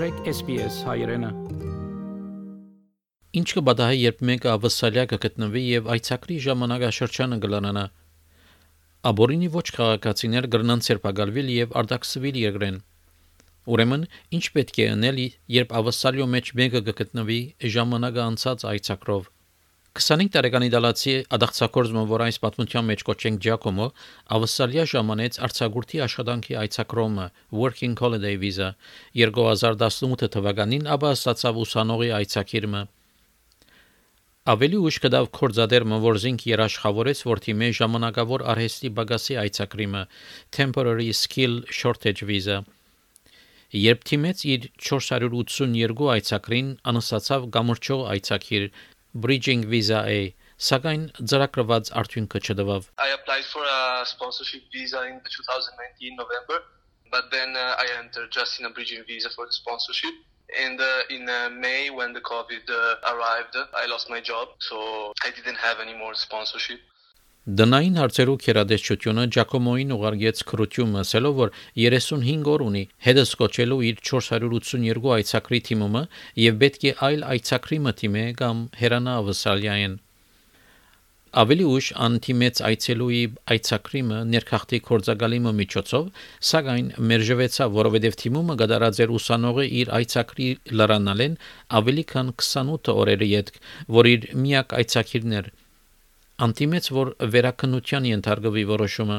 մտրեք SPS հայրենը։ Ինչ կբադահի, երբ մեկը ավսալյա կգտնվի եւ այցակրի ժամանակաշրջանը գլանանա։ Աբորինի ոչ քաղաքացիներ գրնան ցերպակալվել եւ արտաքսվել երկրեն։ Ուրեմն, ինչ պետք է անել, երբ ավսալյո մեջ մեկը կգտնվի ժամանակը անցած այցակրով։ 25 տարեկան իտալացի ադաղցակորզը, որ այս պատմության մեջ կոչենք Ջակոմո, ավսալիա ժամանեց արցագուրտի աշխատանքի այցակրոմը Working Holiday Visa 2018 թվականին, ապա ստացավ ուսանողի այցակիրմը։ Ավելի ուշ կդավ կորզադերմը, որ զինք երաշխավորեց, որ թիմե ժամանակավոր արհեստի բագասի այցակրիմը Temporary Skill Shortage Visa Երբ թիմեց իր 482 այցակրին անսացավ գամրջող այցակիր bridging visa A, սակայն ծրագրված արդյունքը չդվավ։ I applied for a sponsorship visa in 2019 November, but then uh, I entered just in a bridging visa for the sponsorship. And uh, in uh, May, when the COVID uh, arrived, I lost my job, so I didn't have any more sponsorship. Դնային հարցերու քերադեսչությունը Ջակոմոին ուղարկեց քրություն ասելով, որ 35 օր ունի հետս կոչելու իր 482 այցակրի թիմումը եւ պետք է այլ այցակրի մտիմե կամ հերանա ավսալյային։ Ավելի ուշ անտիմեց այցելուի այցակրիմը ներքախտի կորցակալիմը միջոցով, սակայն մերժվեցավ, որովհետև թիմումը գդարած էր ուսանողը իր այցակրի լրանալեն ավելի քան 28 օրերի յետ, որ իր միակ այցակիրն էր անտիմեց, որ վերակնության ենթարկվի որոշումը։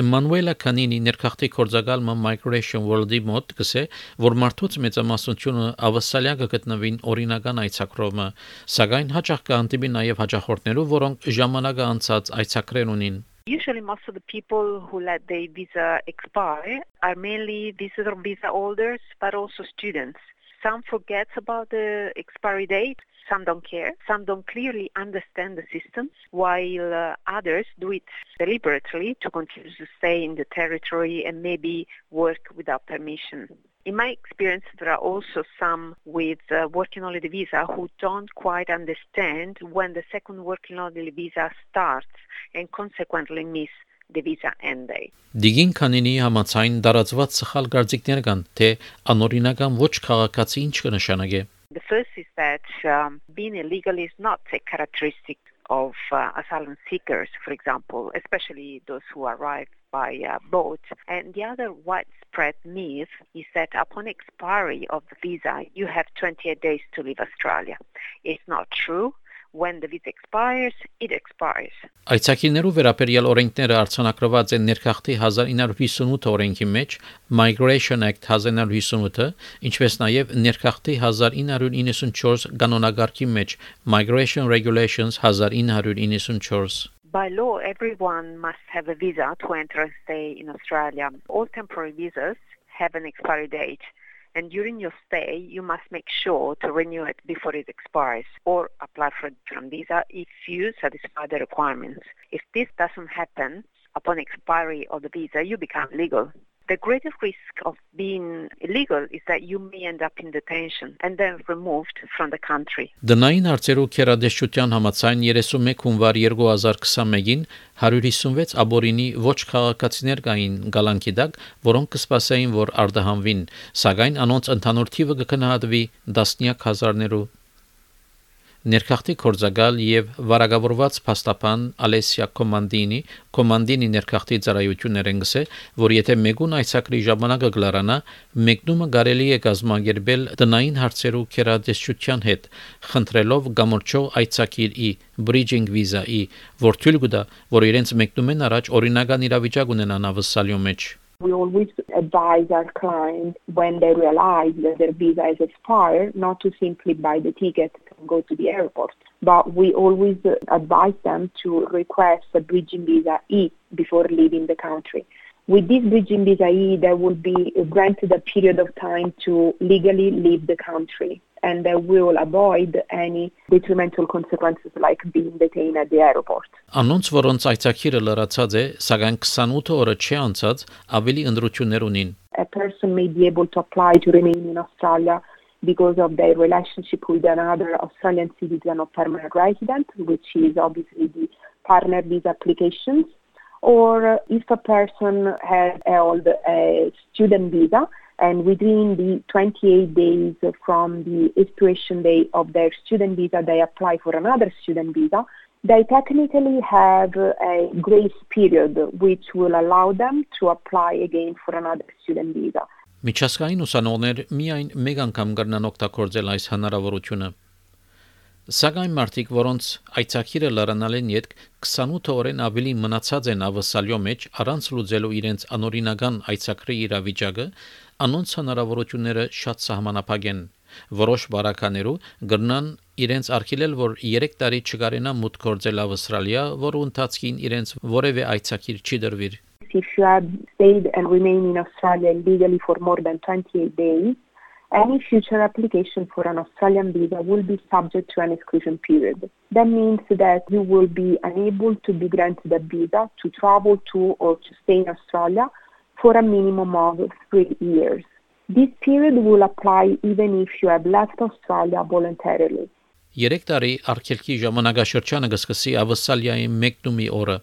Էմանուելա Կանինի ներքախտի կորցակալը Migration World-ի մոտ գսե, որ մարդուց մեծամասնությունը ավասալյա կգտնվին օրինական այցակրոմը, սակայն հաճախ կհանդիպի նաև հաճախորդներու, որոնք ժամանակը անցած այցակրեր ունին։ Usually, most of the people who let their visa expire are mainly visitor visa holders, but also students. Some forget about the expiry date Some don't care. Some don't clearly understand the system, while uh, others do it deliberately to continue to stay in the territory and maybe work without permission. In my experience, there are also some with uh, working holiday visa who don't quite understand when the second working holiday visa starts and consequently miss the visa end date. Դիգին քանինի համացայն դարածված սխալ գարձիկներ կան, թե անօրինական ոչ քաղաքացի ինչ կնշանակե։ the first is that um, being illegal is not a characteristic of uh, asylum seekers, for example, especially those who arrive by uh, boat. And the other widespread myth is that upon expiry of the visa, you have 28 days to leave Australia. It's not true. When the visa expires, it expires. Այցակիներու վերաբերյալ օրենքները արձանագրված են ներքախտի 1958 օրենքի մեջ, Migration Act 1958-ը, ինչպես նաև ներքախտի 1994 կանոնագարքի մեջ, Migration Regulations 1994 By law, everyone must have a visa to enter and stay in Australia. All temporary visas have an expiry date. And during your stay, you must make sure to renew it before it expires or apply for a different visa if you satisfy the requirements. If this doesn't happen, upon expiry of the visa, you become legal. The greatest risk of being illegal is that you may end up in detention and then removed from the country. Դնային հարցերու քերադեշտության համաձայն 31 հունվար 2021-ին 156 աբորինի ոչ քաղաքացիներ կային գալանքի դակ, որոնք կսպասեին, որ արտահանվին, սակայն անոնց ընդհանուր թիվը դասնյակ հազարներու ներքախտի կորզակալ եւ վարագավորված փաստապան Ալեսիա Կոմանդինի Կոմանդինի ներքախտի ծառայություններ են գսե, որ եթե մեգուն այցակրի ժամանակը գլարանա, մեկնումը կարելի է կազմակերպել տնային հարցերու քերադեսչության հետ, խնդրելով գամորչող այցակիրի bridging visa-ի, որ թույլ կտա, որ իրենց մեկնումեն առաջ օրինական իրավիճակ ունենան ավսալյո մեջ we always advise our clients when they realize that their visa is expired not to simply buy the ticket and go to the airport. But we always advise them to request a bridging visa E before leaving the country. With this bridging visa E, they will be granted a period of time to legally leave the country and they will avoid any detrimental consequences like being detained at the airport. Անոնց որոնց այցակիրը լրացած է, սակայն 28 օրը չի անցած, ավելի ընդրություններ ունին. A person may be able to apply to remain in Australia because of their relationship with another Australian citizen or permanent resident, which is obviously the partner visa applications, or if a person has held a student visa and within the 28 days from the expiration date of their student visa, they apply for another student visa, they technically have a grace period which will allow them to apply again for another student visa. Միջազգային ուսանողներ միայն մեկ անգամ կրնան օգտագործել այս հնարավորությունը։ Սակայն մարդիկ, որոնց այցակիրը լրանալեն յետ 28 օրեն ավելի մնացած են ավսալյո մեջ առանց լուծելու իրենց անօրինական այցակրի իրավիճակը, անոնց հնարավորությունները շատ սահմանափակ են։ Որոշ բարականերու գրնան իրենց արգելել, որ 3 տարի չկարենա մուտք գործել Ավստրալիա, որը ընթացքին իրենց որևէ այցակիր չի դրվիր։ If you have stayed and remained in Australia legally for more than 28 days, any future application for an Australian visa will be subject to an exclusion period. That means that you will be unable to be granted a visa to travel to or to stay in Australia for a minimum of three years. This period will apply even if you have left Australia voluntarily. 3 տարի արգելքի ժամանակաշրջանը կսկսի Ավստրալիայի մեկնումի օրը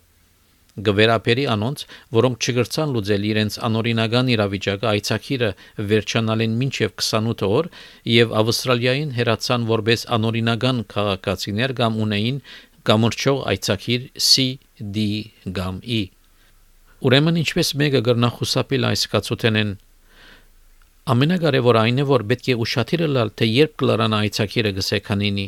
գվերապերի անոնց, որոնք չգրցան լուծել իրենց անօրինական իրավիճակը այցակիրը վերջանալին մինչև 28 օր եւ Ավստրալիային հերացան որպես անօրինական քաղաքացիներ կամ ունեին կամրջող այցակիր C, D կամ E։ Ուրեմն ինչպես մեկը գրնա խուսափել այս կացութենեն ամենակարևորը այն է որ պետք է ուշադիր լալ թե երբ կլարանա այցակիրը գսեքանինի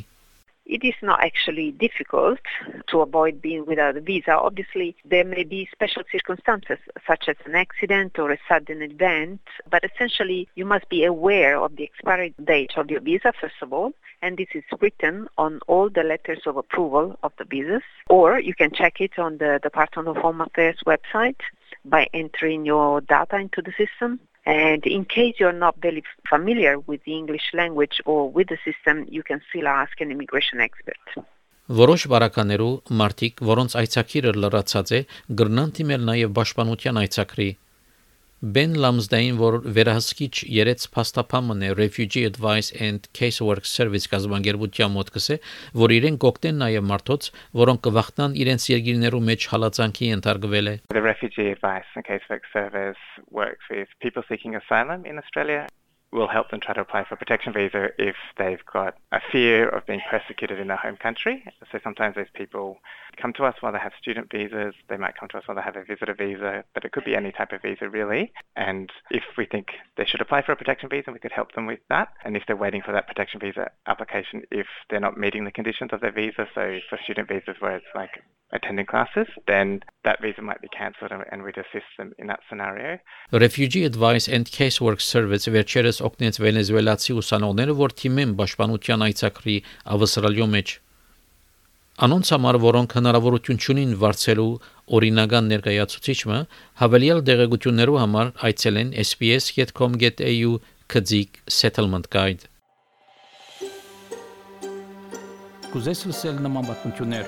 it is not actually difficult to avoid being without a visa. Obviously, there may be special circumstances, such as an accident or a sudden event, but essentially, you must be aware of the expiry date of your visa, first of all, and this is written on all the letters of approval of the visas, or you can check it on the Department of Home Affairs website by entering your data into the system. And in case you're not very familiar with the English language or with the system, you can still ask an immigration expert. Որոշ բարականերու մարդիկ, որոնց այցակիրը լրացած է, գրնան թիմել նաև պաշտպանության այցակրի Ben Lamsdain, որ վերահսկիչ երեց փաստապամն է Refugee Advice and Casework Service կազմակերպության մոտ կսե, որ իրեն կօգնեն նաև մարդոց, որոնք կվախտան իրենց երկիրներու մեջ հալածանքի ենթարկվել է։ The Refugee Advice and Casework Service works with people seeking asylum in Australia will help them try to apply for a protection visa if they've got a fear of being persecuted in their home country. So sometimes those people come to us while they have student visas, they might come to us while they have a visitor visa, but it could be any type of visa really. And if we think they should apply for a protection visa, we could help them with that. And if they're waiting for that protection visa application, if they're not meeting the conditions of their visa, so for student visas where it's like attending classes, then that visa might be cancelled and we'd assist them in that scenario. Refugee Advice and Casework Service վերջերս օգնեց վենեսուելացի ուսանողները, որ թիմեն պաշտպանության այցակրի ավստրալիո մեջ Անոնց համար, որոնք հնարավորություն ունին վարձելու օրինական ներկայացուցիչը, հավելյալ դեղեցություններու համար այցելեն sps.com.au քծիկ settlement guide Կուզես լսել նման բանություններ,